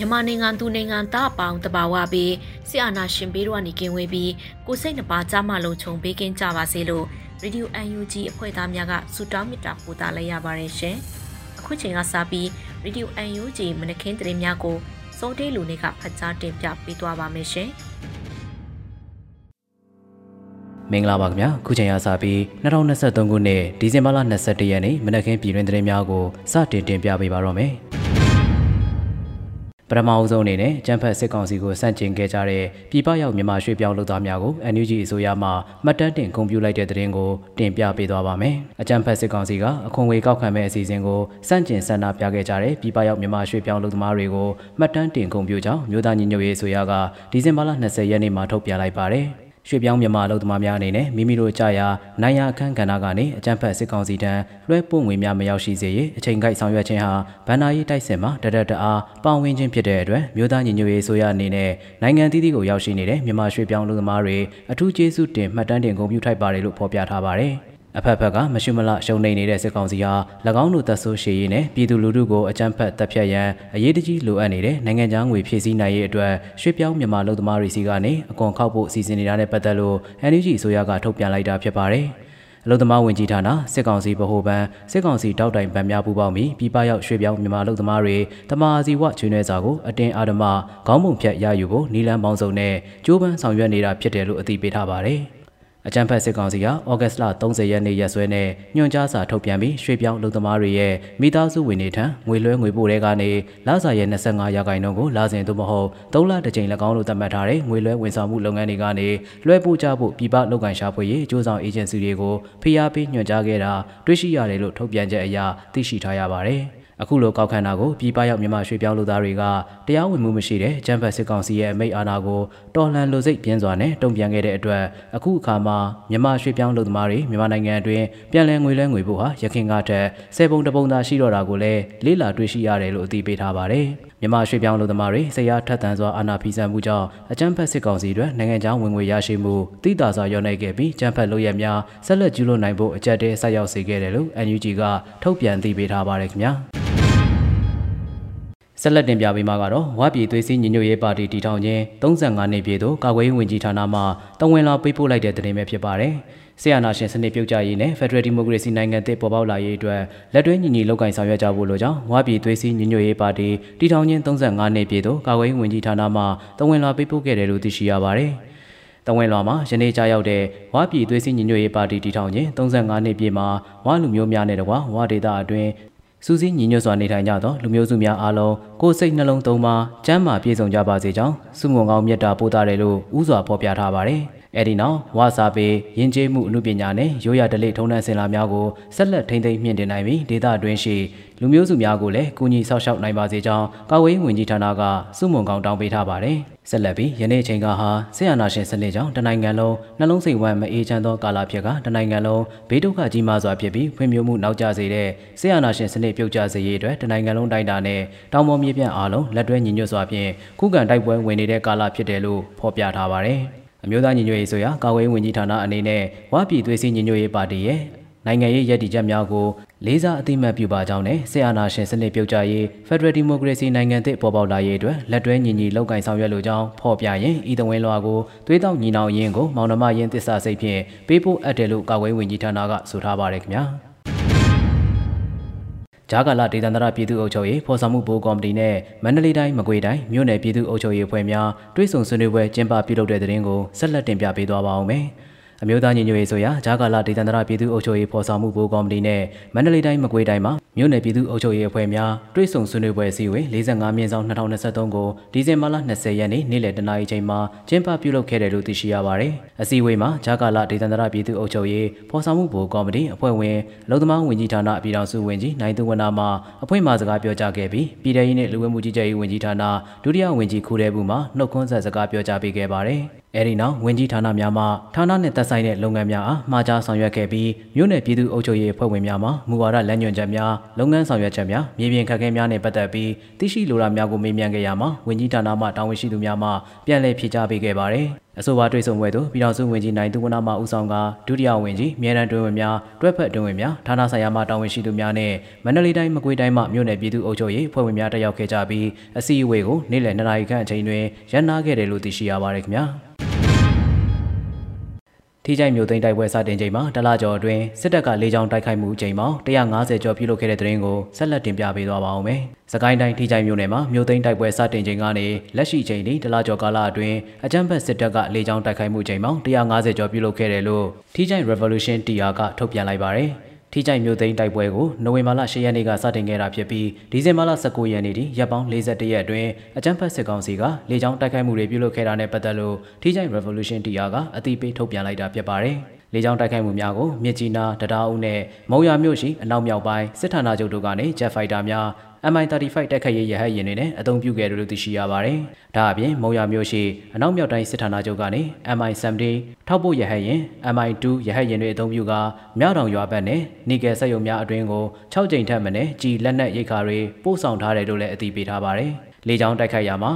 မြန်မာနိုင်ငံသူနိုင်ငံသားအပေါင်းတဘာဝပြီးဆရာနာရှင်ဘေးတို့ကနေကင်းဝေးပြီးကိုစိတ်နှပါကြားမလုံးခြုံပေးကင်းကြပါစေလို့ Radio UNG အဖွဲ့သားများကဆုတောင်းမေတ္တာပို့သလိုက်ရပါတယ်ရှင်။အခုချိန်ကစပြီး Radio UNG မနခင်တရင်များကိုစိုးတေးလူနေကဖတ်ကြားတင်ပြပေးသွားပါမယ်ရှင်။မင်္ဂလာပါခင်ဗျာခုချိန်ရစပြီး2023ခုနှစ်ဒီဇင်ဘာလ22ရက်နေ့မနက်ခင်းပြည်တွင်သတင်းများကိုစတင်တင်ပြပေးပါတော့မယ် ပထမအဦးဆုံးအနေနဲ့ကျန်းဖက်စစ်ကောင်စီကိုစန့်ကျင်ခဲ့ကြတဲ့ပြည်ပရောက်မြန်မာရွှေပြောင်းလုပ်သားများကို NUG အစိုးရမှမှတ်တမ်းတင်ဂုဏ်ပြုလိုက်တဲ့သတင်းကိုတင်ပြပေးသွားပါမယ်။အကျန်းဖက်စစ်ကောင်စီကအခွန်ငွေကောက်ခံမဲ့အစီအစဉ်ကိုစန့်ကျင်ဆန္ဒပြခဲ့ကြတဲ့ပြည်ပရောက်မြန်မာရွှေပြောင်းလုပ်သမားတွေကိုမှတ်တမ်းတင်ဂုဏ်ပြုကြောင်းမြို့သားညီညွတ်ရေးအစိုးရကဒီဇင်ဘာလ20ရက်နေ့မှာထုတ်ပြန်လိုက်ပါတယ်။ ရွှေပြောင်းမြန်မာအလုပ်သမားများအနေနဲ့မိမိတို့ကြာရာနိုင်ရအခန်းကဏ္ဍကနေအကြံဖက်စစ်ကောင်စီတန်းလွှဲပို့ငွေများမရောက်ရှိစေရေးအချိန်ကိုက်ဆောင်ရွက်ခြင်းဟာဗန္နာရေးတိုက်စင်မှာတရတအားပါဝင်ခြင်းဖြစ်တဲ့အတွက်မြို့သားညီညွတ်ရေးဆိုရအနေနဲ့နိုင်ငံသီးသီးကိုရောက်ရှိနေတဲ့မြန်မာရွှေပြောင်းအလုပ်သမားတွေအထူးကျေးဇူးတင်မှတ်တမ်းတင်ဂုဏ်ပြုထိုက်ပါတယ်လို့ဖော်ပြထားပါတယ်။ အဖက်ဖက်ကမရှုမလရှုံနေနေတဲ့စစ်ကောင်စီဟာ၎င်းတို့တပ်ဆိုးရှည်ရေးနဲ့ပြည်သူလူထုကိုအကြမ်းဖက်တပ်ဖြတ်ရန်အရေးတကြီးလိုအပ်နေတဲ့နိုင်ငံခြားငွေဖြည့်ဆည်းနိုင်ရေးအတွက်ရွှေပြောင်းမြန်မာလူသမားတွေစီကနေအကွန်ခောက်ဖို့အစီအစဉ်နေတာနဲ့ပတ်သက်လို့ NUG အစိုးရကထုတ်ပြန်လိုက်တာဖြစ်ပါတယ်။အလုသမားဝင်ကြီးဌာနစစ်ကောင်စီဗဟိုဘဏ်စစ်ကောင်စီတောက်တိုင်ဗန်များပူးပေါင်းပြီးပြည်ပရောက်ရွှေပြောင်းမြန်မာလူသမားတွေတမာစီဝချွေးနှဲစာကိုအတင်းအာဓမခေါင်းပုံဖြတ်ရယူဖို့နီလန်းပေါင်းစုံနဲ့ကြိုးပမ်းဆောင်ရွက်နေတာဖြစ်တယ်လို့အသိပေးထားပါတယ်။ အကြံဖက်စစ်ကောင်စီကဩဂတ်စ်လ30ရက်နေ့ရက်စွဲနဲ့ညွှန်ကြားစာထုတ်ပြန်ပြီးရွှေပြောင်းလူသမားတွေရဲ့မိသားစုဝင်တွေထံငွေလွှဲငွေပို့တဲ့ကနေလစာရဲ့25ရာခိုင်နှုန်းကိုလစဉ်သို့မဟုတ်3လတစ်ကြိမ်၎င်းလို့သတ်မှတ်ထားတဲ့ငွေလွှဲဝန်ဆောင်မှုလုပ်ငန်းတွေကနေလွှဲပို့ကြဖို့ပြည်ပလုပ်ငန်းရှာဖွေရေးအကျိုးဆောင်အေဂျင်စီတွေကိုဖိအားပေးညွှန်ကြားခဲ့တာတွေ့ရှိရတယ်လို့ထုတ်ပြန်ချက်အရသိရှိထားရပါတယ်။ အခုလိုကောက်ခံတာကိုပြည်ပရောက်မြန်မာရွှေပြောင်းလူသားတွေကတရားဝင်မှုမရှိတဲ့ကျန်းဖတ်စစ်ကောင်စီရဲ့အမိန့်အာဏာကိုတော်လှန်လိုစိတ်ပြင်းစွာနဲ့တုံ့ပြန်ခဲ့တဲ့အတွက်အခုအခါမှာမြန်မာရွှေပြောင်းလူသမားတွေမြန်မာနိုင်ငံအတွင်းပြန်လည်ငွေလဲငွေဖို့ဟာရခင်ကထက်ဆယ်ပုံတပုံသာရှိတော့တာကိုလည်းလေးလာတွေ့ရှိရတယ်လို့အသိပေးထားပါတယ်။မြန်မာရွှေပြောင်းလူသမားတွေဆရာထက်သန်စွာအာဏာဖီဆန်မှုကြောင့်အကြမ်းဖက်စစ်ကောင်စီတွေနိုင်ငံခြားဝင်ငွေရရှိမှုတိတာစွာရောနိုင်ခဲ့ပြီးကြမ်းဖက်လုပ်ရများဆက်လက်ကျူးလွန်နိုင်ဖို့အကြက်တဲဆက်ရောက်စေခဲ့တယ်လို့ NUG ကထုတ်ပြန်သိပေးထားပါတယ်ခင်ဗျာ။ ဆက်လက်တင်ပြပေးမှာကတော့ဝါပြည်သွေးစည်းညီညွတ်ရေးပါတီတည်ထောင်ခြင်း35နှစ်ပြည့်သို့ကာကွယ်ရေးဝန်ကြီးဌာနမှတဝန်လာပေးပို့လိုက်တဲ့သတင်းပဲဖြစ်ပါတယ်။ဆီယနာရှင်စနစ်ပြုတ်ကြရေးနဲ့ Federal Democracy နိုင်ငံသစ်ပေါ်ပေါက်လာရေးအတွက်လက်တွဲညီညီလုပ်ကင်ဆောင်ရွက်ကြဖို့လိုကြောင်းဝါပြည်သွေးစည်းညီညွတ်ရေးပါတီတည်ထောင်ခြင်း35နှစ်ပြည့်သို့ကာကွယ်ရေးဝန်ကြီးဌာနမှတဝန်လာပေးပို့ခဲ့တယ်လို့သိရှိရပါတယ်။တဝင်လွာမှာယနေ့ကြားရောက်တဲ့ဝါပြည်သွေးစည်းညီညွတ်ရေးပါတီတည်ထောင်ခြင်း35နှစ်ပြည့်မှာဝါလူမျိုးများနဲ့တကွာဝါဒေတာအတွင်း စူးစီးညီညွတ်စွာနေထိုင်ကြသောလူမျိုးစုများအားလုံးကိုယ်စိတ်နှလုံးသုံးပါကျမ်းမာပြည့်စုံကြပါစေကြောင်းစုငုံကောင်းမြတ်တာပို့တာတယ်လို့ဥစွာဖော်ပြထားပါတယ်။ အဲဒီနောက်ဝါစာပေယဉ်ကျေးမှုအမှုပညာနဲ့ရိုးရာဓလေ့ထုံးတမ်းစင်လာများကိုဆက်လက်ထိန်းသိမ်းမြင့်တင်နိုင်ပြီးဒေသအတွင်းရှိလူမျိုးစုများကိုလည်းကူညီဆောက်ရှောက်နိုင်ပါစေကြောင်းကာဝေးဝင်ကြီးဌာနကစုမုံကောင်းတောင်းပေးထားပါတယ်။ဆက်လက်ပြီးယနေ့ချိန်ကဟာဆေးရနာရှင်စနစ်ကြောင့်တနိုင်ငံလုံးနှလုံးစိတ်ဝမ်းမအေးချမ်းသောကာလဖြစ်ကတနိုင်ငံလုံးဘေးဒုက္ခကြီးမားစွာဖြစ်ပြီးဖွံ့ဖြိုးမှုနောက်ကျစေတဲ့ဆေးရနာရှင်စနစ်ပြုတ်ကျစေရေးအတွက်တနိုင်ငံလုံးတိုင်းတာနဲ့တောင်ပေါ်မြေပြန့်အားလုံးလက်တွဲညီညွတ်စွာဖြင့်ခုခံတိုက်ပွဲဝင်နေတဲ့ကာလဖြစ်တယ်လို့ဖော်ပြထားပါတယ်။ အမျိုးသားညီညွတ်ရေးဆိုရာကာကွယ်ရေးဝန်ကြီးဌာနအနေနဲ့ဝါပြည်သွေးစည်းညီညွတ်ရေးပါတီရဲ့နိုင်ငံရေးရည်တည်ချက်များကိုလေးစားအသိမှတ်ပြုပါကြောင်းနဲ့ဆေအာနာရှင်စနစ်ပြုတ်ကျရေး Federal Democracy နိုင်ငံသစ်ပေါ်ပေါက်လာရေးအတွက်လက်တွဲညီညီလုပ်ကင်ဆောင်ရွက်လိုကြောင်းဖော်ပြရင်ဤတဝင်းလွှာကိုသွေးတောက်ညီနောင်ရင်းကိုမောင်နှမရင်းသစ္စာစိတ်ဖြင့်ပေးပို့အပ်တယ်လို့ကာကွယ်ဝင်ကြီးဌာနကဆိုထားပါတယ်ခင်ဗျာ ဂျာကာလာဒေသန္တရပြည်သူ့အုပ်ချုပ်ရေးဖော်ဆောင်မှုဘိုးကော်မတီနဲ့မန္တလေးတိုင်းမကွေးတိုင်းမြို့နယ်ပြည်သူ့အုပ်ချုပ်ရေးအဖွဲ့များတွဲဆုံဆွေးနွေးပွဲကျင်းပပြုလုပ်တဲ့တဲ့ရင်ကိုဆက်လက်တင်ပြပေးသွားပါအောင်မယ်။ အမျိုးသားညီညွတ်ရေးဆိုရာဂျာကာလာဒေသန္တရပြည်သူ့အုပ်ချုပ်ရေးဖော်ဆောင်မှုဘိုးကော်မတီနဲ့မန္တလေးတိုင်းမကွေးတိုင်းမှာမြို့နယ်ပြည်သူ့အုပ်ချုပ်ရေးအဖွဲ့များတွဲဆုံဆွေးနွေးပွဲအစည်းအဝေး45မြင်းဆောင်2023ကိုဒီဇင်ဘာလ20ရက်နေ့နေ့လယ်တနာရီချိန်မှာကျင်းပပြုလုပ်ခဲ့တယ်လို့သိရှိရပါတယ်။အစည်းအဝေးမှာဂျာကာလာဒေသန္တရပြည်သူ့အုပ်ချုပ်ရေးဖော်ဆောင်မှုဘိုးကော်မတီအဖွဲ့ဝင်လုံသမားဝင်ကြီးဌာနပြည်ထောင်စုဝင်ကြီးနိုင်သူဝနာမှအဖွဲ့မှစကားပြောကြားခဲ့ပြီးပြည်ထရေးနှင့်လူဝင်မှုကြီးကြပ်ရေးဝင်ကြီးဌာနဒုတိယဝင်ကြီးခူရဲဘူးမှနှုတ်ခွန်းဆက်စကားပြောကြားပေးခဲ့ပါတယ်။ အဲဒီနောက်ဝင်ကြီးဌာနများမှဌာနနှင့်သက်ဆိုင်တဲ့လုပ်ငန်းများအားမှာကြားဆောင်ရွက်ခဲ့ပြီးမြို့နယ်ပြည်သူ့အုပ်ချုပ်ရေးအဖွဲ့ဝင်များမှမူဝါဒလမ်းညွှန်ချက်များလုပ်ငန်းဆောင်ရွက်ချက်များမြေပြင်ခက်ခဲများနှင့်ပတ်သက်ပြီးသိရှိလိုတာများကိုမေးမြန်းခဲ့ရမှာဝင်ကြီးဌာနမှတာဝန်ရှိသူများမှပြန်လည်ဖြေကြားပေးခဲ့ပါတယ်အဆိုပါတွေ့ဆုံပွဲသို့ပြည်ထောင်စုဝန်ကြီးနိုင်သူဝနမှဦးဆောင်ကဒုတိယဝန်ကြီးမြေရန်တွင်ဝင်များတွဲဖက်တွင်ဝင်များဌာနဆိုင်ရာမှတာဝန်ရှိသူများနဲ့မန္တလေးတိုင်းမကွေးတိုင်းမှမြို့နယ်ပြည်သူ့အုပ်ချုပ်ရေးဖွဲ့ဝင်များတက်ရောက်ခဲ့ကြပြီးအစည်းအဝေးကိုနေ့လယ်2နာရီခန့်အချိန်တွင်ရန်နာခဲ့တယ်လို့သိရှိရပါတယ်ခင်ဗျာ ထိကြိုက်မျိုးသိန်းတိုက်ပွဲစတင်ချိန်မှာတလကျော်အတွင်းစစ်တပ်ကလေကြောင်းတိုက်ခိုက်မှုချိန်ပေါင်း150ကျော်ပြုလုပ်ခဲ့တဲ့တဲ့ရင်ကိုဆက်လက်တင်ပြပေးသွားပါအောင်မယ်။စကိုင်းတိုင်းထိကြိုက်မျိုးနယ်မှာမျိုးသိန်းတိုက်ပွဲစတင်ချိန်ကနေလက်ရှိချိန်ထိတလကျော်ကာလအတွင်းအကြမ်းဖက်စစ်တပ်ကလေကြောင်းတိုက်ခိုက်မှုချိန်ပေါင်း150ကျော်ပြုလုပ်ခဲ့တယ်လို့ထိကြိုက် Revolution TR ကထုတ်ပြန်လိုက်ပါတယ်။ ထိကြိုက်မျိုးသိန်းတိုက်ပွဲကိုနိုဝင်ဘာလ10ရက်နေ့ကစတင်ခဲ့တာဖြစ်ပြီးဒီဇင်ဘာလ19ရက်နေ့ထိရပ်ပေါင်း41ရက်အတွင်းအကြမ်းဖက်စစ်ကောင်စီကလေကြောင်းတိုက်ခိုက်မှုတွေပြုလုပ်ခဲ့တာနဲ့ပတ်သက်လို့ထိကြိုက် Revolution TR ကအသိပေးထုတ်ပြန်လိုက်တာဖြစ်ပါတယ်။လေကြောင်းတိုက်ခိုက်မှုများကိုမြစ်ကြီးနားတဒါအုပ်နဲ့မုံရမြို့ရှိအနောက်မြောက်ပိုင်းစစ်ဌာနချုပ်တို့ကနေ Jet Fighter များ MI35 တိုက်ခိုက်ရေးရဟတ်ယာဉ်တွေနဲ့အသုံးပြုခဲ့တယ်လို့သိရှိရပါတယ်။ဒါအပြင်မုံရမျိုးရှိအနောက်မြောက်တိုင်းစစ်ဌာနချုပ်ကနေ MI70 ထောက်ပို့ရဟတ်ယာဉ် MI2 ရဟတ်ယာဉ်တွေအသုံးပြုကာမြောက်တောင်ရွာဘက်နဲ့နီကယ်စက်ရုံများအတွင်းကို6ကြိမ်ထက်မနည်းကြီးလက်နက်ရိတ်ခါတွေပို့ဆောင်ထားတယ်လို့လည်းအသိပေးထားပါတယ်။လေကြောင်းတိုက်ခိုက်ရမှာ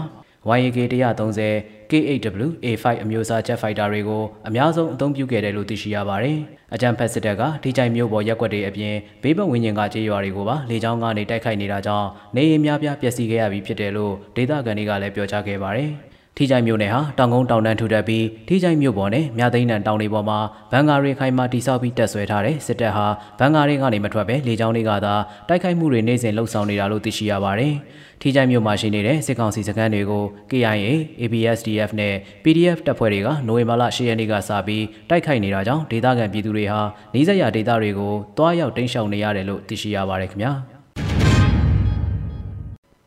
YAK 130 KHW A5 အမျိုးအစား Jet Fighter တွေကိုအများဆုံးအသုံးပြုခဲ့တယ်လို့သိရှိရပါတယ်။အကြံဖက်စစ်တပ်ကထိကြိုင်မျိုးပေါ်ရက်ွက်တွေအပြင်ဘေးပတ်ဝန်းကျင်ကကြေးရွာတွေကိုပါလေကြောင်းကနေတိုက်ခိုက်နေတာကြောင့်နေအိမ်များပြားပျက်စီးခဲ့ရပြီးဖြစ်တယ်လို့ဒေသခံတွေကလည်းပြောကြားခဲ့ပါတယ်။ ထိကြိုင်မြို့နယ်ဟာတောင်ကုန်းတောင်တန်းထူထပ်ပြီးထိကြိုင်မြို့ပေါ်နဲ့မြသိန်းတန်တောင်တွေပေါ်မှာဘန်ကာရီခိုင်မာတိဆောက်ပြီးတက်ဆွဲထားတဲ့စစ်တပ်ဟာဘန်ကာရီကနေမထွက်ပဲလေကြောင်းတွေကသာတိုက်ခိုက်မှုတွေနေ့စဉ်လှုပ်ဆောင်နေတာလို့သိရှိရပါတယ်။ထိကြိုင်မြို့မှာရှိနေတဲ့စစ်ကောင်စီစခန်းတွေကို KIA, ABSDF နဲ့ PDF တပ်ဖွဲ့တွေကနိုဝင်ဘာလ10ရက်နေ့ကစပြီးတိုက်ခိုက်နေတာကြောင့်ဒေသခံပြည်သူတွေဟာနေဆက်ရဒေသတွေကိုတွားရောက်တိမ်းရှောင်နေရတယ်လို့သိရှိရပါတယ်ခင်ဗျာ။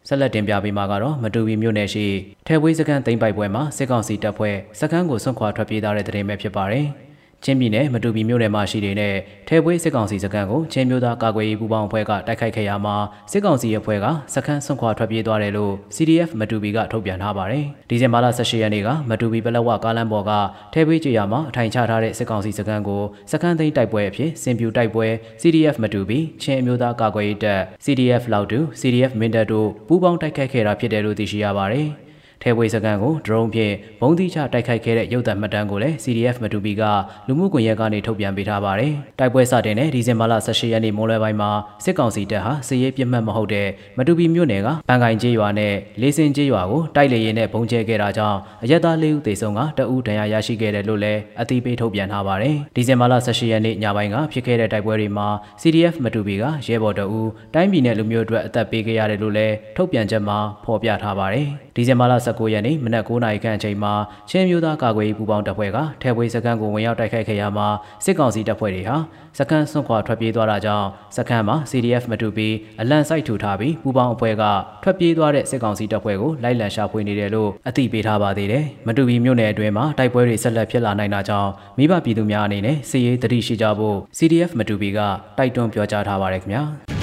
ဆက်လက်တင်ပြပေးမှာကတော့မတူပီမြို့နယ်ရှိထဲဝေးစခန်းသိမ်းပိုက်ပွဲမှာစစ်ကောင်စီတပ်ဖွဲ့စခန်းကိုဆွန့်ခွာထွက်ပြေးသွားတဲ့တဲ့ရင်ပဲဖြစ်ပါတယ်။ ချင်းပြည်နယ်မတူပီမြို့နယ်မှာရှိနေတဲ့ထဲပွဲစစ်ကောင်စီစခန်းကိုချင်းမျိုးသားကာကွယ်ရေးပူးပေါင်းအဖွဲ့ကတိုက်ခိုက်ခဲ့ရမှာစစ်ကောင်စီအဖွဲ့ကစခန်းဆွန့်ခွာထွက်ပြေးသွားတယ်လို့ CDF မတူပီကထုတ်ပြန်ထားပါတယ်။ဒီဇင်ဘာလ18ရက်နေ့ကမတူပီပလက်ဝကားလမ်းပေါ်ကထဲပွဲကြေးရမှာအထိုင်ချထားတဲ့စစ်ကောင်စီစခန်းကိုစခန်းသိမ်းတိုက်ပွဲအဖြစ်စင်ပြူတိုက်ပွဲ CDF မတူပီချင်းအမျိုးသားကာကွယ်ရေးတပ် CDF လောက်တူ CDF မင်းတပ်တို့ပူးပေါင်းတိုက်ခိုက်ခဲ့တာဖြစ်တယ်လို့သိရှိရပါတယ်။ ထဲဝေစကန်ကိုဒရုန်းဖြင့်ဘုံတိချတိုက်ခိုက်ခဲ့တဲ့ရုပ်သံမှတ်တမ်းကိုလည်း CDF မတူပီကလူမှုကွန်ရက်ကနေထုတ်ပြန်ပေးထားပါတယ်။တိုက်ပွဲစတင်တဲ့ဒီဇင်ဘာလ18ရက်နေ့မိုးလွယ်ပိုင်းမှာစစ်ကောင်စီတပ်ဟာစစ်ရေးပြစ်မှတ်မဟုတ်တဲ့မတူပီမြို့နယ်ကပန်ကိုင်ကျေးရွာနဲ့လေးစင်ကျေးရွာကိုတိုက်လေရင်နဲ့ဘုံကျဲခဲ့တာကြောင့်အရက်သား၄ဦးသေဆုံးကတအူးဒဏ်ရာရရှိခဲ့တယ်လို့လည်းအသိပေးထုတ်ပြန်ထားပါတယ်။ဒီဇင်ဘာလ18ရက်နေ့ညပိုင်းကဖြစ်ခဲ့တဲ့တိုက်ပွဲတွေမှာ CDF မတူပီကရဲဘော်တအူးတိုင်းပြည်နယ်လူမျိုးအတွက်အသက်ပေးခဲ့ရတယ်လို့လည်းထုတ်ပြန်ချက်မှာဖော်ပြထားပါတယ်။ဒီဇင်ဘာလ19ရက်နေ့မနက်9:00နာရီခန့်အချိန်မှာချင်းမျိုးသားကာကွယ်ရေးပူးပေါင်းတပ်ဖွဲ့ကထဲပွေစခန်းကိုဝင်ရောက်တိုက်ခိုက်ခဲ့ရမှာစစ်ကောင်စီတပ်ဖွဲ့တွေဟာစခန်းစွန့်ခွာထွက်ပြေးသွားတာကြောင့်စခန်းမှာ CDF မတူပြီးအလံစိုက်ထူထားပြီးပူးပေါင်းအဖွဲ့ကထွက်ပြေးသွားတဲ့စစ်ကောင်စီတပ်ဖွဲ့ကိုလိုက်လံရှာဖွေနေတယ်လို့အသိပေးထားပါသေးတယ်။မတူပြီးမြို့နယ်အတွင်းမှာတိုက်ပွဲတွေဆက်လက်ဖြစ်လာနိုင်တာကြောင့်မိဘပြည်သူများအနေနဲ့စစ်ရေးတတိရှိကြဖို့ CDF မတူပြီးကတိုက်တွန်းပြောကြားထားပါရခင်ဗျာ။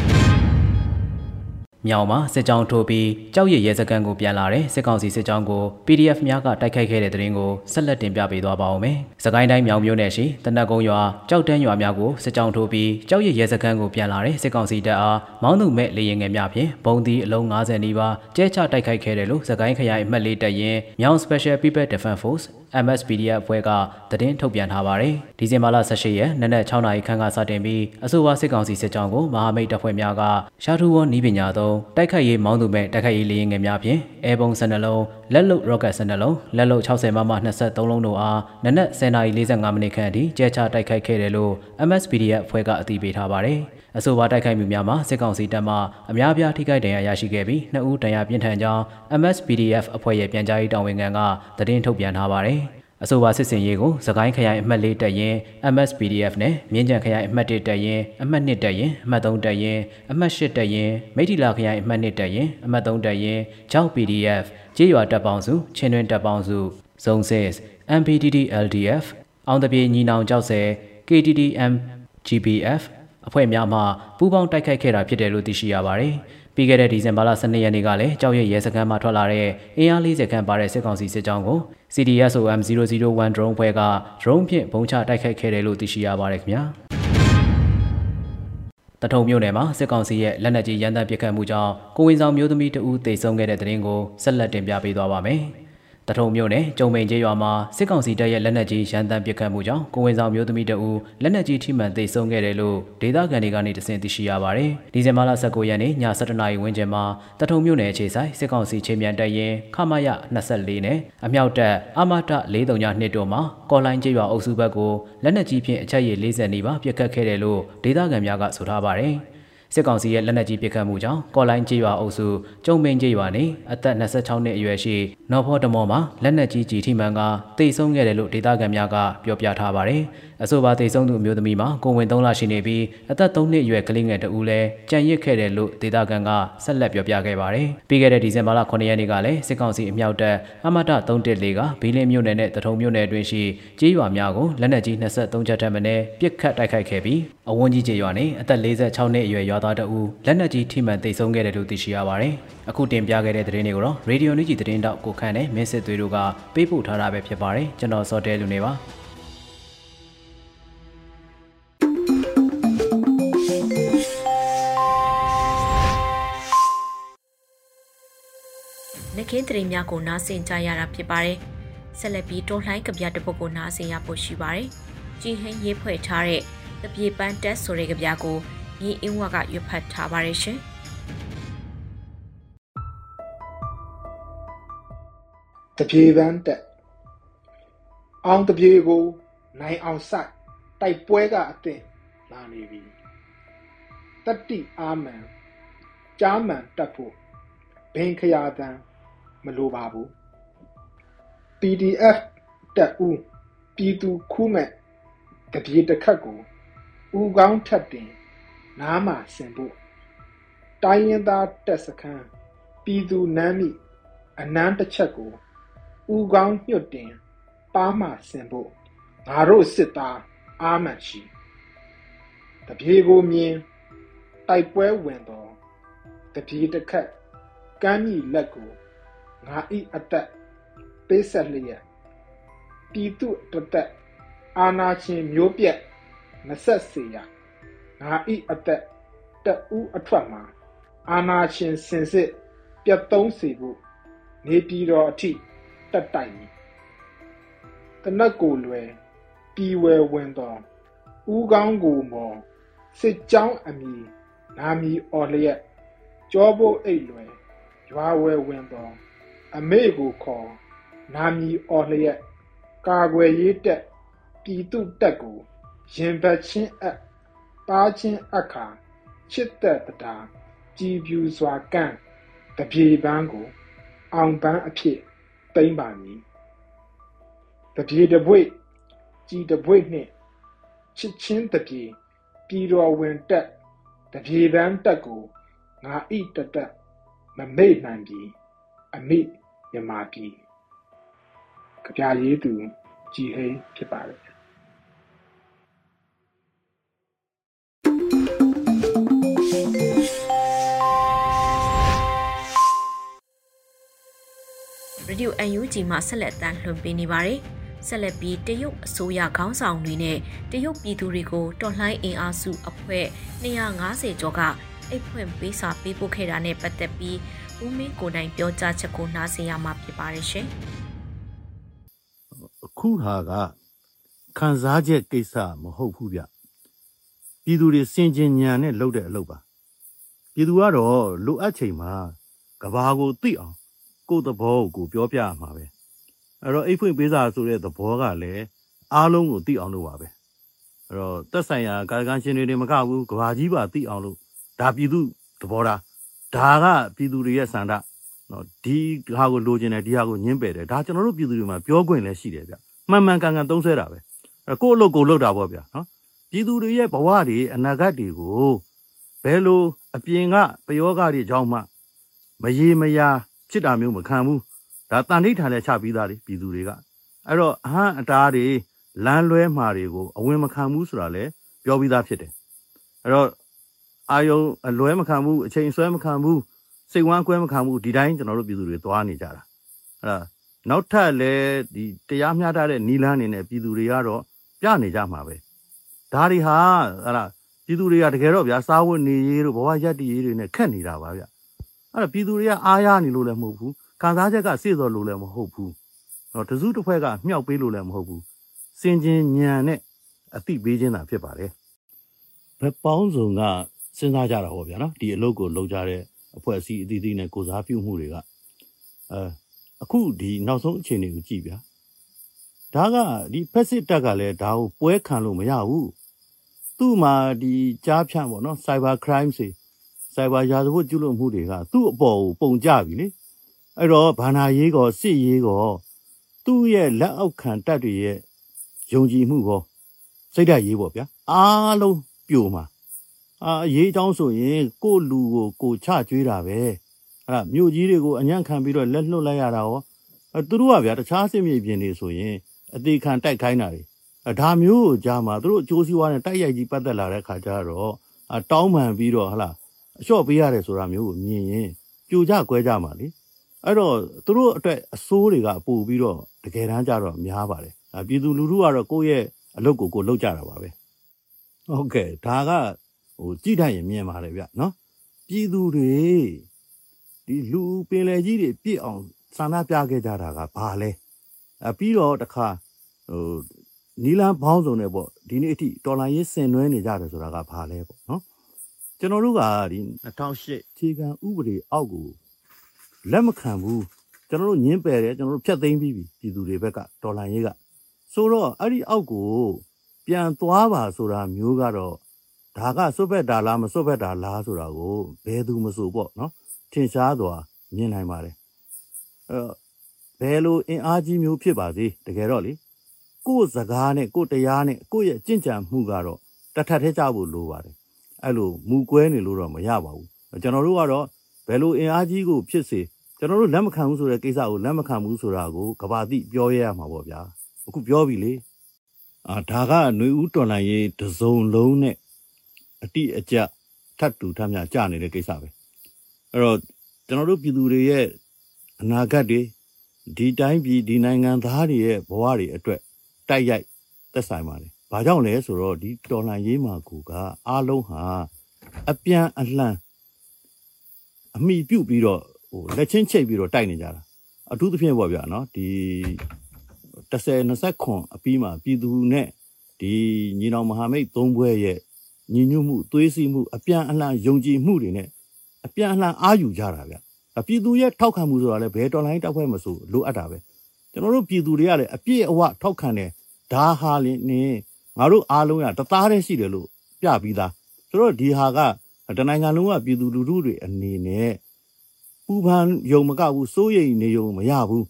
မြောင်မှာစစ်ကြောင်းထိုးပြီးကြောက်ရည်ရဲစခန်းကိုပြန်လာတဲ့စစ်ကောင်စီစစ်ကြောင်းကို PDF များကတိုက်ခိုက်ခဲ့တဲ့တဲ့ရင်ကိုဆက်လက်တင်ပြပေးသွားပါဦးမယ်။စကိုင်းတိုင်းမြောင်မြို့နယ်ရှိတနက်ကုန်းရွာကြောက်တန်းရွာများကိုစစ်ကြောင်းထိုးပြီးကြောက်ရည်ရဲစခန်းကိုပြန်လာတဲ့စစ်ကောင်စီတပ်အားမောင်းသူမဲ့လေရင်ငယ်များဖြင့်ဘုံဒီအလုံး90နီးပါးကျဲချတိုက်ခိုက်ခဲ့တယ်လို့စကိုင်းခရိုင်အမှတ်လေးတပ်ရင်မြောင် Special People Defense Force MSPDF အဖွဲ့ကသတင်းထုတ်ပြန်ထားပါတယ်။ဒီဇင်ဘာလ18ရက်နနက်6နာရီခန့်ကစတင်ပြီးအဆိုပါစစ်ကောင်စီစစ်ကြောင်းကိုမဟာမိတ်တပ်ဖွဲ့များကရှာထူဝွန်နီးပညာသုံးတိုက်ခိုက်ရေးမောင်းသူမဲ့တိုက်ခိုက်ရေးလေယာဉ်ငယ်များဖြင့်အဲဘုံ12လုံးလက်လုတ် rocket 12လုံးလက်လုတ်60မမ23လုံးတို့အားနနက်10:45မိနစ်ခန့်အထိကျဲချတိုက်ခိုက်ခဲ့တယ်လို့ MSPDF အဖွဲ့ကအသိပေးထားပါတယ်။ အဆိုပါတိုက်ခိုက်မှုများမှာစစ်ကောင်စီတပ်မှအများပြားထိခိုက်ဒဏ်ရာရရှိခဲ့ပြီးနှစ်ဦးဒဏ်ရာပြင်းထန်ကြောင်း MSPDF အဖွဲ့ရဲ့ပြန်ကြားရေးတာဝန်ခံကသတင်းထုတ်ပြန်ထားပါတယ်။အဆိုပါစစ်စင်ရေးကိုစကိုင်းခရိုင်အမှတ်၄တပ်ရင် MSPDF နဲ့မြင်းကြံခရိုင်အမှတ်၁တပ်ရင်အမှတ်2တပ်ရင်အမှတ်3တပ်ရင်အမှတ်8တပ်ရင်မိထီလာခရိုင်အမှတ်2တပ်ရင်အမှတ်3တပ်ရင်ကြောက် PDF ကြေးရွာတပ်ပေါင်းစုချင်းတွင်တပ်ပေါင်းစုဇုံစစ် MPDD LDF အောင်တပြေညီနောင်ကြောက်ဆယ် KTDM GPF အဖွဲ့များမှပူးပေါင်းတိုက်ခိုက်ခဲ့တာဖြစ်တယ်လို့သိရှိရပါတယ်။ပြီးခဲ့တဲ့ဒီဇင်ဘာလ12ရက်နေ့ကလည်းကြောက်ရဲရဲစခန်းမှထွက်လာတဲ့အင်အား40ခန့်ပါတဲ့စစ်ကောင်စီစစ်ကြောင်းကို CDSOM 001 drone ဖွဲ့က drone ဖြင့်ဘုံချတိုက်ခိုက်ခဲ့တယ်လို့သိရှိရပါတယ်ခင်ဗျာ။တထုံမြို့နယ်မှာစစ်ကောင်စီရဲ့လက်နက်ကြီးရန်တပ်ပစ်ခတ်မှုကြောင့်ကိုဝင်ဆောင်မျိုးသမီးတဦးသေဆုံးခဲ့တဲ့တဲ့ရင်ကိုဆက်လက်တင်ပြပေးသွားပါမယ်။ တထုံမြို့နယ်ကျုံမိန်ကျေးရွာမှာစစ်ကောင်စီတပ်ရဲ့လက်နက်ကြီးရန်တမ်းပစ်ခတ်မှုကြောင့်ကိုဝင်ဆောင်မျိုးသမီးတဦးလက်နက်ကြီးထိမှန်သေဆုံးခဲ့တယ်လို့ဒေသခံတွေကနေတစင်သိရှိရပါတယ်။ဒီဇင်ဘာလ19ရက်နေ့ည7:00နာရီဝန်းကျင်မှာတထုံမြို့နယ်အခြေဆိုင်စစ်ကောင်စီချင်းမြန်တပ်ရင်ခမရ24နဲ့အမြောက်တပ်အမတ432တို့မှာကော်လိုင်းကျေးရွာအုပ်စုဘက်ကိုလက်နက်ကြီးဖြင့်အချက်ရည်40နီးပါးပစ်ခတ်ခဲ့တယ်လို့ဒေသခံများကဆိုထားပါတယ်။ စစ်ကောင်စီရဲ့လက်နက်ကြီးပစ်ခတ်မှုကြောင့်ကော်လိုင်းကျေးရွာအုပ်စုကျုံပင်ကျေးရွာနေအသက်26နှစ်အရွယ်ရှိနော်ဖော်တမောမှာလက်နက်ကြီးကြီးထိမှန်ကတိတ်ဆုံးခဲ့တယ်လို့ဒေသခံများကပြောပြထားပါတယ်။ အဆိုပါတိတ်ဆုံးသူအမျိုးသမီးမှာကိုဝင်3လရှိနေပြီးအသက်3နှစ်အရွယ်ကလေးငယ်တဦးလည်းကြံရစ်ခဲ့တယ်လို့ဒေသခံကဆက်လက်ပြောပြခဲ့ပါတယ်။ပြီးခဲ့တဲ့ဒီဇင်ဘာလ9ရက်နေ့ကလည်းစစ်ကောင်စီအမြောက်တပ်အမတ314ကဘီလင်းမြို့နယ်နဲ့တထုံမြို့နယ်အတွင်းရှိကျေးရွာများကိုလက်နက်ကြီး23ချက်ထပ်မံနဲ့ပစ်ခတ်တိုက်ခိုက်ခဲ့ပြီးအဝန်းကြီးကျေးရွာနေအသက်46နှစ်အရွယ်ရွာသားတဦးလက်နက်ကြီးထိမှန်တိတ်ဆုံးခဲ့တယ်လို့သိရှိရပါတယ်။အခုတင်ပြခဲ့တဲ့သတင်းတွေကိုတော့ Radio New ကြီးသတင်းတောက်ကိုခန့်နဲ့မင်းစစ်သွေးတို့ကပေးပို့ထားတာပဲဖြစ်ပါတယ်။ကျွန်တော်စောတဲလူနေပါ။ နခင်းတရင်များကိုနားဆင်ကြရတာဖြစ်ပါတယ်။ဆက်လက်ပြီးတော်လှိုင်းကြပြတစ်ပုဒ်ကိုနားဆင်ရဖို့ရှိပါတယ်။ကြည်ဟင်းရေးဖွဲ့ထားတဲ့တပြေပန်းတက်ဆိုတဲ့ကြပြကိုမြေအင်းဝကရွတ်ဖတ်ထားပါတယ်ရှင်။တပြေပန်းတက်အောင်တပြေကိုနိုင်အောင်စိုက်တိုက်ပွဲကအသင်လာနေပြီတတိအာမန်ကြားမှန်တက်ဖို့ဘင်ခရာတန် မလိုပါဘူး PDF တက်ဦးပြည်သူခုမဲ့တပြေတစ်ခတ်ကိုဦးကောင်းထက်တင်နားမှာဆင်ဖို့တိုင်းရင်သားတက်စခန်းပြည်သူနမ်းမိအနမ်းတစ်ချက်ကိုဦးကောင်းညွတ်တင်ပါးမှဆင်ဖို့ငါတို့စစ်သားအာမန်ရှိတပြေကိုမြင်တိုက်ပွဲဝင်တော့တပြေတစ်ခက်ကမ်းမြီလက်ကို ငါဤအသက်ပေးဆက်လျက်ပြည်သူတသက်အာနာရှင်မျိုးပြက်မဆက်စေရငါဤအသက်တဦးအထွက်မှာအာနာရှင်စင်စစ်ပြတ်သုံးစေဖို့နေပြည်တော်အထိတက်တိုက်မည်တနတ်ကိုလွယ်ပြည်ဝယ်ဝင်တော်ဦးကောင်းကိုမော်စစ်ကြောင်းအမည်နာမည်အော်လျက်ကြောဖို့အိတ်လွယ်ရွာဝယ်ဝင်တော် အမေကိုခေါ်နာမည်အော်လျက်ကာကွယ်ရေးတက်ပြည်သူတက်ကိုရင်ဘတ်ချင်းအပ်ပါချင်းအခါချစ်သက်တာကြည်ပြူစွာကန့်တပြေပန်းကို အောင်ပန်းအဖြစ်တိမ့်ပါမည်တပြေတပွေကြည်တပွေနှင့်ချစ်ချင်းတပြေပြည်တော်ဝင်တက်တပြေပန်းတက်ကိုငါဣတတမမေ့နိုင်ပြီအမိ မြမာပြီကြပြရေးသူကြည်ဟိဖြစ်ပါတယ်ရေဒီယို UNG မှာဆက်လက်တမ်းလွှင့်ပေးနေပါတယ်။ဆက်လက်ပြီးတရုတ်အစိုးရခေါင်းဆောင်တွေနဲ့တရုတ်ပြည်သူတွေကိုတော်လှန်အင်အားစုအဖွဲ့250ကျော်ကအိတ်ဖွင့်ပေးစာပေးပို့ခဲ့တာနဲ့ပတ်သက်ပြီး ဦးမင်းကိုနိုင်ပြောကြားချက်ကိုနားဆင်ရမှာဖြစ်ပါတယ်ရှင်။အခုဟာကခံစားချက်ကိစ္စမဟုတ်ဘူးဗျ။ပြည်သူတွေစင်ကြင်ညာနဲ့လုပ်တဲ့အလုပ်ပါ။ပြည်သူကတော့လိုအပ်ချိန်မှာကဘာကိုသိအောင်ကိုယ့်သဘောကိုပြောပြရမှာပဲအဲ့တော့အိတ်ဖွင့်ပေးစာဆိုတဲ့သဘောကလည်းအားလုံးကိုသိအောင်လုပ်ပါပဲအဲ့တော့သက်ဆိုင်ရာကာယကံရှင်တွေတွေမကဘူးကဘာကြီးပါသိအောင်လို့ဒါပြည်သူသဘောထား ဒါကပြည်သူတွေရဲ့ဆန္ဒနော်ဒီဟာကိုလိုချင်တယ်ဒီဟာကိုညှင်းပယ်တယ်ဒါကျွန်တော်တို့ပြည်သူတွေမှာပြောခွင့်လည်းရှိတယ်ဗျမှန်မှန်ကန်ကန်သုံးဆွဲတာပဲအဲ့ကိုယ့်အလုပ်ကိုလုပ်တာပေါ့ဗျာနော်ပြည်သူတွေရဲ့ဘဝတွေအနာဂတ်တွေကိုဘယ်လိုအပြင်ကပယောဂတွေကြောင့်မှမရေမရာဖြစ်တာမျိုးမခံဘူးဒါတန်ဋိဌာန်လည်းချပြီးသားလေပြည်သူတွေကအဲ့တော့အဟံအတားတွေလမ်းလွဲမှာတွေကိုအဝင်မခံဘူးဆိုတာလည်းပြောပြီးသားဖြစ်တယ်အဲ့တော့ အာယုံအလွဲမခံဘူးအချိန်ဆွဲမခံဘူးစိတ်ဝမ်းကွဲမခံဘူးဒီတိုင်းကျွန်တော်တို့ပြည်သူတွေသွားနေကြတာအဲ့ဒါနောက်ထပ်လည်းဒီတရားမျှတတဲ့နီလန်းနေနဲ့ပြည်သူတွေကတော့ပြနေကြမှာပဲဒါတွေဟာအဲ့ဒါပြည်သူတွေကတကယ်တော့ဗျာစားဝတ်နေရေးတို့ဘဝရက်တည်ရေးတွေနဲ့ခက်နေတာပါဗျအဲ့ဒါပြည်သူတွေကအားရနေလို့လည်းမဟုတ်ဘူးခံစားချက်ကစေ့တော်လို့လည်းမဟုတ်ဘူးတော့တစုတစ်ဖွဲ့ကမြှောက်ပေးလို့လည်းမဟုတ်ဘူးစင်ကျင်ညံနဲ့အတိပေးခြင်းသာဖြစ်ပါတယ်ဘက်ပေါင်းစုံက စဉ်းစားကြတာဟောဗျာနော်ဒီအလုပ်ကိုလုပ်ကြတဲ့အဖွဲ့အစည်းအသီးသီးနဲ့ကိုစားပြုမှုတွေကအဲအခုဒီနောက်ဆုံးအခြေအနေကိုကြည့်ဗျာဒါကဒီဖက်စစ်တပ်ကလည်းဒါကိုပွဲခံလို့မရဘူးသူ့မှာဒီကြားဖြန့်ပေါ့နော် cyber crime တွေ cyber ရာဇဝတ်ကျူးလွန်မှုတွေကသူ့အပေါ်ကိုပုံကြပြီလေအဲ့တော့ဘာနာရေးကောစစ်ရေးကောသူ့ရဲ့လက်အောက်ခံတပ်တွေရဲ့ယုံကြည်မှုကောစိတ်ဓာတ်ရေးပေါ့ဗျာအားလုံးပြိုမှာ အာအရေးအကြောင်းဆိုရင်ကိုလူကိုကိုချကျွေးတာပဲအဲ့ဒါမြို့ကြီးတွေကိုအညံ့ခံပြီးတော့လက်လွတ်လိုက်ရတာရောအဲသူတို့ကဗျာတခြားစစ်မြေပြင်တွေဆိုရင်အသေးခံတိုက်ခိုင်းတာတွေအဲဒါမျိုးကိုကြားမှာသူတို့အကျိုးစီးပွားနဲ့တိုက်ရိုက်ကြီးပတ်သက်လာတဲ့ခါကျတော့အတောင်းပန်ပြီးတော့ဟလာအလျှော့ပေးရတယ်ဆိုတာမျိုးကိုမြင်ရင်ပြိုကြကွဲကြမှာလေအဲ့တော့သူတို့အတွက်အစိုးတွေကပို့ပြီးတော့တကယ်တမ်းကျတော့များပါတယ်အပြည်သူလူထုကတော့ကိုယ့်ရဲ့အလုပ်ကိုကိုယ်လုပ်ကြတာပါပဲဟုတ်ကဲ့ဒါက ဟိုကြည့်ထိုင်ရင်မြင်ပါတယ်ဗျနော်ပြည်သူတွေဒီလူပင်လေကြီးတွေပြည့်အောင်ဆန္ဒပြခဲ့ကြတာကဘာလဲအပြီးတော့တခါဟိုနီလန်ဘောင်းစုံနဲ့ပေါ့ဒီနေ့အထိတော်လိုင်းရေးဆင်နွှဲနေကြတယ်ဆိုတာကဘာလဲပေါ့နော်ကျွန်တော်တို့ကဒီ2008ခြေခံဥပဒေအောက်ကိုလက်မခံဘူးကျွန်တော်တို့ညင်းပယ်တယ်ကျွန်တော်တို့ဖျက်သိမ်းပြီးပြီပြည်သူတွေဘက်ကတော်လိုင်းရေးကဆိုတော့အဲ့ဒီအောက်ကိုပြန်သွားပါဆိုတာမျိုးကတော့ ဒါကစွတ်ဖက်တာလားမစွတ်ဖက်တာလားဆိုတာကိုဘယ်သူမဆိုပေါ့နော်ထင်ရှားစွာမြင်နိုင်ပါတယ်အဲဘယ်လိုအင်အားကြီးမျိုးဖြစ်ပါစေတကယ်တော့လေကိုယ့်စကားနဲ့ကိုယ့်တရားနဲ့ကိုယ့်ရဲ့ကြင့်ကြံမှုကတော့တထက်ထဲကြဖို့လိုပါတယ်အဲ့လိုမူကွဲနေလို့တော့မရပါဘူးကျွန်တော်တို့ကတော့ဘယ်လိုအင်အားကြီးကိုဖြစ်စေကျွန်တော်တို့လက်မခံဘူးဆိုတဲ့ကိစ္စကိုလက်မခံဘူးဆိုတာကိုကဘာတိပြောရရမှာပေါ့ဗျာအခုပြောပြီလေအာဒါကຫນွေဦးတော်လိုင်းရေးတစုံလုံးနဲ့ အတိအကျထပ်တူထပ်မြကြနေတဲ့ကိစ္စပဲအဲ့တော့ကျွန်တော်တို့ပြည်သူတွေရဲ့အနာဂတ်တွေဒီတိုင်းပြည်ဒီနိုင်ငံသားတွေရဲ့ဘဝတွေအတွက်တိုက်ရိုက်သက်ဆိုင်ပါတယ်။ဘာကြောင့်လဲဆိုတော့ဒီတော်လှန်ရေးမှာကူကအားလုံးဟာအပြန်အလှန်အမိပြုတ်ပြီးတော့ဟိုလက်ချင်းချိတ်ပြီးတော့တိုက်နေကြတာအထူးသဖြင့်ပေါ့ဗျာနော်ဒီ30 20ခွန်အပြီးမှာပြည်သူနဲ့ဒီညီနောင်မဟာမိတ်သုံးဘွဲရဲ့ ညီညွတ်မှုသွေးစည်းမှုအပြန်အလှန်ယုံကြည်မှုတွေနဲ့အပြန်အလှန်အားယူကြတာဗျအပြည်သူရဲ့ထောက်ခံမှုဆိုတာလည်းဘယ်တော်လိုင်းတောက်ဖွဲ့မဆိုလိုအပ်တာပဲကျွန်တော်တို့ပြည်သူတွေကလည်းအပြည့်အဝထောက်ခံတယ်ဒါဟာလင်းနေငါတို့အားလုံးကတသားတည်းရှိတယ်လို့ပြပြီးသားဆိုတော့ဒီဟာကတနိုင်ငံလုံးကပြည်သူလူထုတွေအနေနဲ့ပူပန်ယုံမကဘူးစိုးရိမ်နေယုံမရဘူး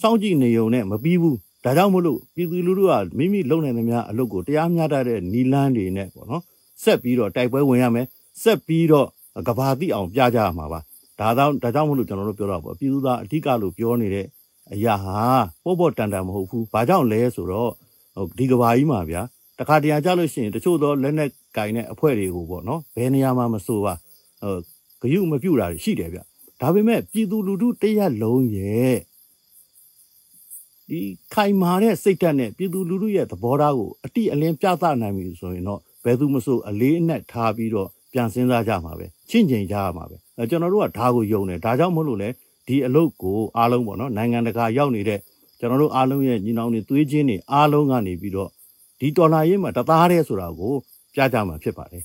စောင့်ကြည့်နေယုံနဲ့မပြီးဘူးဒါကြောင့်မလို့ပြည်သူလူထုကမိမိလုံနိုင်သမျှအလုပ်ကိုတရားမျှတတဲ့နီလန်းတွေနဲ့ပေါ့နော် ဆက်ပြီးတော့တိုက်ပွဲဝင်ရမယ်ဆက်ပြီးတော့ကဘာတိအောင်ပြကြရမှာပါဒါကြောင့်ဒါကြောင့်မလို့ကျွန်တော်တို့ပြောတော့ပေါ့ပြည်သူသားအဓိကလို့ပြောနေတဲ့အရာဟာပေါ့ပေါ့တန်တန်မဟုတ်ဘူးဘာကြောင့်လဲဆိုတော့ဒီကဘာကြီးမှာဗျာတခါတရံကြလို့ရှိရင်တချို့သောလက်နဲ့ကင်တဲ့အဖွဲ့တွေကိုပေါ့နော်ဘယ်နေရာမှာမဆိုပါဟိုဂယုမပြုတ်တာရှိတယ်ဗျဒါပေမဲ့ပြည်သူလူထုတရက်လုံးရဲ့ဒီခိုင်မာတဲ့စိတ်ဓာတ်နဲ့ပြည်သူလူထုရဲ့သဘောထားကိုအတိအလင်းပြသနိုင်ပြီဆိုရင်တော့ ဘယ်သူမဆိုအလေးအနက်ထားပြီးတော့ပြန်စဉ်းစားကြမှာပဲချင့်ချိန်ကြရမှာပဲအဲကျွန်တော်တို့ကဒါကိုယုံတယ်ဒါကြောင့်မလို့လဲဒီအလုပ်ကိုအားလုံးပေါ့နော်နိုင်ငံတကာရောက်နေတဲ့ကျွန်တော်တို့အားလုံးရဲ့ညီနောင်တွေသွေးချင်းတွေအားလုံးကနေပြီးတော့ဒီတော်လာရေးမှာတသားတည်းဆိုတာကိုပြကြမှာဖြစ်ပါတယ်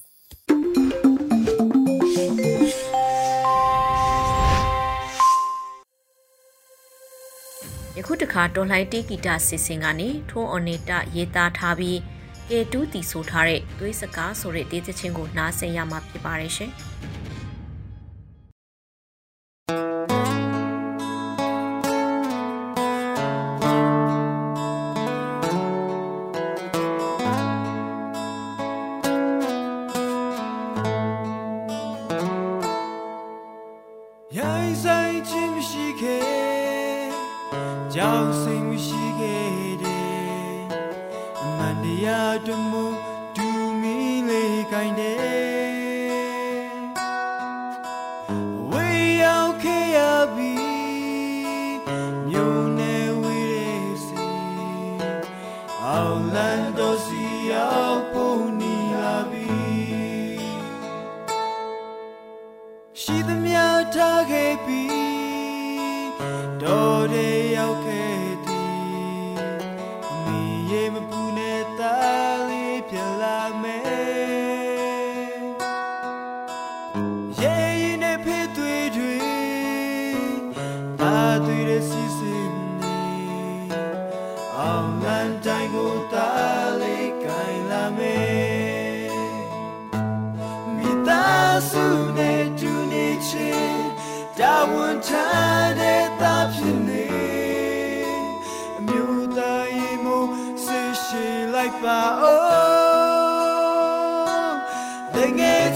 ယခုတခါတော်လှန်တီဂီတာစီစဉ်ကနေထုံးအော်နေတာရေးသားထားပြီး ကေတူးတီဆိုထားတဲ့သွေးစကားဆိုတဲ့ဒေသချင်းကိုနားဆင်ရမှာဖြစ်ပါတယ်ရှင်။ ao land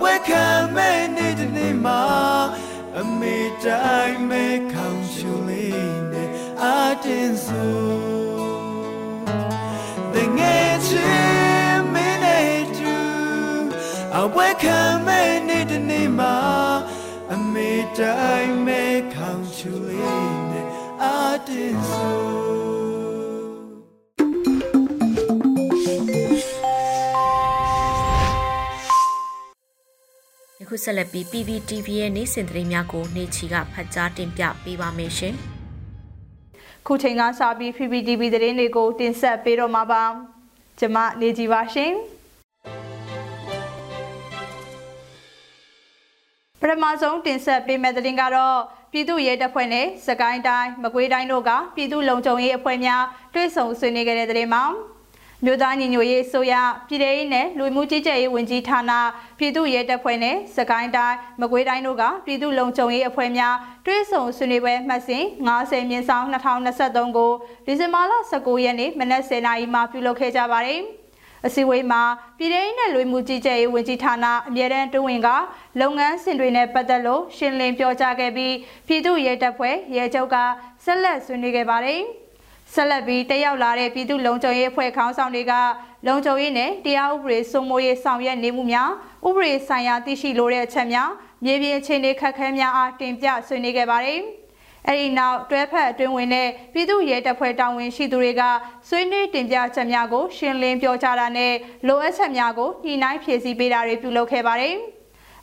ပွဲခံမဲ့နေ့တစ်နေ့မှာအမေတိုင်းမဲ့ခေါင်းရှူလေးနဲ့အတင်းဆိုတငယ်ချင်းမင်းနဲ့တူအပွဲခံမဲ့နေ့တစ်နေ့မှာအမေတိုင်းမဲ့ခေါင်းရှူလေးနဲ့အတင်းဆို က်ပြီး PPTV ရဲ့နေ့စဉ်သတင်းများကိုနေချီကဖတ်ကြားတင်ပြပေးပါမယ်ရှင်။ခုချိန်ကစပြီး PPTV သတင်းတွေကိုတင်ဆက်ပေးတော့မှာပါ။ကျွန်မနေကြပါရှင်။ပထမဆုံးတင်ဆက်ပေးမယ့်သတင်းကတော့ပြည်သူ့ရဲတပ်ဖွဲ့နဲ့စကိုင်းတိုင်းမကွေးတိုင်းတို့ကပြည်သူ့လုံခြုံရေးအဖွဲ့များတွဲဆုံဆွေးနွေးခဲ့တဲ့သတင်းမှာ မြို့သားညီညွတ်ရေးဆိုရပြည်ထောင်စုနဲ့လူမှုကြီးကြပ်ရေးဝန်ကြီးဌာနပြည်သူ့ရဲတပ်ဖွဲ့နဲ့စကိုင်းတိုင်းမကွေးတိုင်းတို့ကပြည်သူ့လုံခြုံရေးအဖွဲ့များတွဲဆုံဆွေးနွေးပွဲမှတ်စဉ်90မြင်းဆောင်2023ကိုဒီဇင်ဘာလ19ရက်နေ့မနက်10:00နာရီမှာပြုလုပ်ခဲ့ကြပါတယ်။အစည်းအဝေးမှာပြည်ထောင်စုနဲ့လူမှုကြီးကြပ်ရေးဝန်ကြီးဌာနအမြဲတမ်းတွဝင်ကလုပ်ငန်းစဉ်တွေနဲ့ပတ်သက်လို့ရှင်းလင်းပြောကြားခဲ့ပြီးပြည်သူ့ရဲတပ်ဖွဲ့ရဲချုပ်ကဆက်လက်ဆွေးနွေးခဲ့ပါတယ်။ ဆက်လက်ပြီးတက်ရောက်လာတဲ့ပြည်သူ့လုံခြုံရေးအဖွဲ့ခေါင်းဆောင်တွေကလုံခြုံရေးနဲ့တရားဥပဒေစိုးမိုးရေးဆောင်ရွက်နေမှုများဥပဒေဆိုင်ရာသိရှိလိုတဲ့အချက်များမြေပြင်အခြေအနေခက်ခဲများအားတင်ပြဆွေးနွေးခဲ့ပါတယ်။အဲဒီနောက်တွဲဖက်အတွင်းဝင်တဲ့ပြည်သူ့ရဲတပ်ဖွဲ့တာဝန်ရှိသူတွေကဆွေးနွေးတင်ပြချက်များကိုရှင်းလင်းပြောကြားတာနဲ့လိုအပ်ချက်များကိုညှိနှိုင်းဖြည့်ဆည်းပေးတာတွေပြုလုပ်ခဲ့ပါတယ်။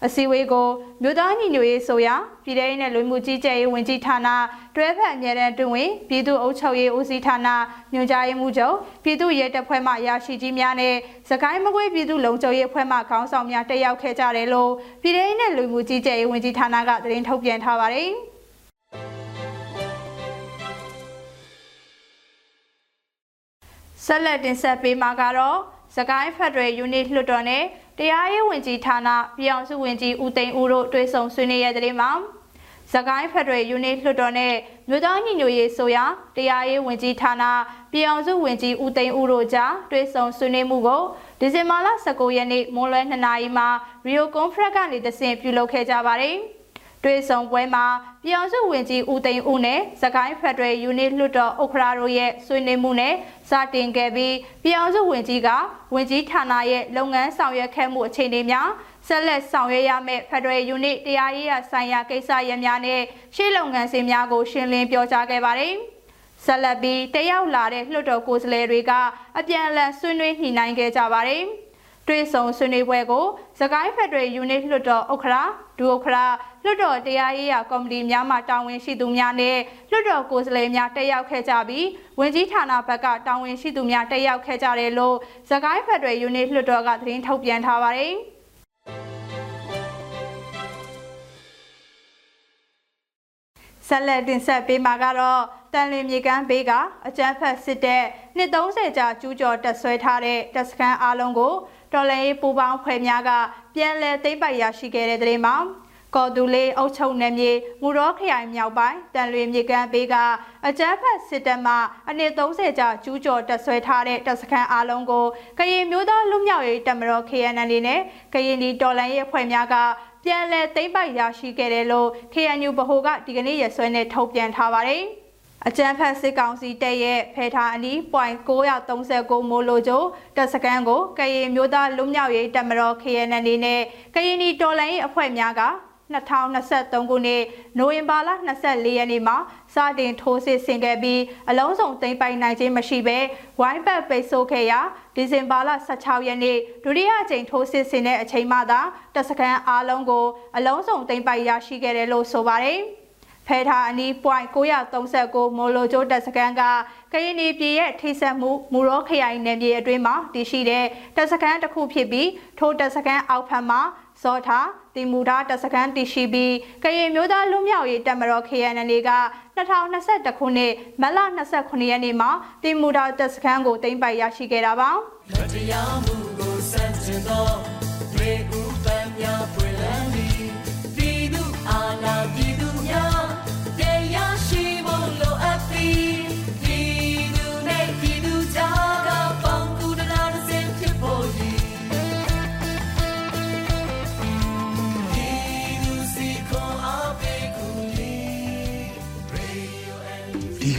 အစည်းအဝေးကိုမြို့သားညီညွတ်ရေးဆိုရာပြည်ထောင်စုနဲ့လူမှုကြီးကြပ်ရေးဝန်ကြီးဌာနတွဲဖက်အမြဲတမ်းတွင်ဝင်ပြည်သူ့အုပ်ချုပ်ရေးဦးစီးဌာနညွှန်ကြားရေးမှူးချုပ်ပြည်သူ့ရဲတပ်ဖွဲ့မှရရှိကြီးများနဲ့စကိုင်းမကွေးပြည်သူ့လုံခြုံရေးအဖွဲ့မှခေါင်းဆောင်များတက်ရောက်ခဲ့ကြတယ်လို့ပြည်ထောင်စုနဲ့လူမှုကြီးကြပ်ရေးဝန်ကြီးဌာနကသတင်းထုတ်ပြန်ထားပါတယ်ဆက်လက်တင်ဆက်ပေးမှာကတော့စကိုင်းဖက်ဒရယ်ယူနစ်လွှတ်တော်နဲ့ တရားရေးဝန်ကြီးဌာနပြည်အောင်စုဝန်ကြီးဦးသိန်းဦးတို့တွေ့ဆုံဆွေးနွေးရတဲ့မှာစကိုင်းဖက်ဒရယ်ယူနစ်လွှတ်တော်နဲ့မြို့သားညီညွတ်ရေးဆိုရာတရားရေးဝန်ကြီးဌာနပြည်အောင်စုဝန်ကြီးဦးသိန်းဦးတို့ကြားတွေ့ဆုံဆွေးနွေးမှုကိုဒီဇင်ဘာလ19ရက်နေ့မွန်းလွဲ2နာရီမှာ Rio Conference ကနေတဆင့်ပြုလုပ်ခဲ့ကြပါတယ်။ တွေ့ဆုံပွဲမှာပြည်အောင်စုဝင်ကြီးဦးသိန်းဦးနဲ့စကိုင်းဖက်ဒရယ်ယူနစ်လွှတ်တော်ဥက္ကရာတို့ရဲ့ဆွေးနွေးမှုနဲ့စတင်ခဲ့ပြီးပြည်အောင်စုဝင်ကြီးကဝင်ကြီးဌာနရဲ့လုပ်ငန်းဆောင်ရွက်ခဲ့မှုအခြေအနေများဆက်လက်ဆောင်ရွက်ရမယ့်ဖက်ဒရယ်ယူနစ်တရားရေးဆိုင်ရာကိစ္စရပ်များနဲ့ရှေ့လုပ်ငန်းစဉ်များကိုရှင်းလင်းပြောကြားခဲ့ပါတယ်။ဆက်လက်ပြီးတရောက်လာတဲ့လွှတ်တော်ကိုယ်စားလှယ်တွေကအပြန်အလှန်ဆွေးနွေးညှိနှိုင်းခဲ့ကြပါတယ်။တွေ့ဆုံဆွေးနွေးပွဲကိုစကိုင်းဖက်ဒရယ်ယူနစ်လွှတ်တော်ဥက္ကရာဒူဥက္ကရာ လွှတ်တော်တရားရေးရာကော်မတီများမှတာဝန်ရှိသူများနဲ့လွှတ်တော်ကိုယ်စားလှယ်များတက်ရောက်ခဲ့ကြပြီးဝင်ကြီးဌာနဘက်ကတာဝန်ရှိသူများတက်ရောက်ခဲ့ကြတယ်လို့စကိုင်းဖက်ဒရယ်ယူနစ်လွှတ်တော်ကသတင်းထုတ်ပြန်ထားပါတယ်ဆက်လက်တင်ဆက်ပေးမှာကတော့တန်လင်းမြေကမ်းဘေးကအကြမ်းဖက်စစ်တဲ့နှစ်30ကြာကျူးကျော်တက်ဆွဲထားတဲ့တပ်စခန်းအားလုံးကိုတော်လှန်ရေးပူးပေါင်းဖွဲ့များကပြန်လည်သိမ်းပိုက်ရရှိခဲ့တဲ့တဲ့မှာ ကော်တူလေးအုပ်ချုပ်နယ်မြေမူရောခရိုင်မြောက်ပိုင်းတန်လွင်မြေကန်ဘေးကအကြမ်းဖက်စစ်တပ်မှအနည်း30ကြာကျူးကျော်တပ်ဆွဲထားတဲ့တပ်စခန်းအလုံးကိုကရင်မျိုးသားလူမျိုးရေးတပ်မတော် KNL နဲ့ကရင်ဒီတော်လန်ရေးအဖွဲ့များကပြန်လည်သိမ်းပိုက်ရရှိခဲ့တယ်လို့ KNU ဗဟိုကဒီကနေ့ရက်စွဲနဲ့ထုတ်ပြန်ထားပါတယ်။အကြမ်းဖက်စစ်ကောင်စီတပ်ရဲ့ဖဲထားအနီး .939 မိုလိုကျိုတပ်စခန်းကိုကရင်မျိုးသားလူမျိုးရေးတပ်မတော် KNN နဲ့ကရင်နီတော်လှန်ရေးအဖွဲ့များက 2023ခုနှစ်နိုဝင်ဘာလ24ရက်နေ့မှာစတင်ထိုးစစ်ဆင်ခဲ့ပြီးအလုံးစုံသိမ်းပိုက်နိုင်ခြင်းမရှိဘဲဝိုင်းပတ်ပိတ်ဆို့ခဲ့ရာဒီဇင်ဘာလ16ရက်နေ့ဒုတိယအကြိမ်ထိုးစစ်ဆင်တဲ့အချိန်မှသာတပ်စခန်းအားလုံးကိုအလုံးစုံသိမ်းပိုက်ရရှိခဲ့တယ်လို့ဆိုပါတယ်။ဖဲထားအနီး .939 မိုလိုကျိုတက်စကန်ကကရင်နီပြည်ရဲ့ထိစပ်မှုမူရောခရိုင်နယ်မြေအတွင်းမှာတည်ရှိတဲ့တက်စကန်တစ်ခုဖြစ်ပြီးထိုတက်စကန်အောက်ဖက်မှာ စောထားတီမူထားတက်စကန်တည်ရှိပြီးကရင်မျိုးသားလူမျိုးရေးတပ်မတော် KNL က2021ခုနှစ်မတ်လ29ရက်နေ့မှာတီမူထားတက်စကန်ကိုတင်ပိုက်ရရှိခဲ့တာပါ။တရားမှုကိုစန့်ကျင်သောတွေ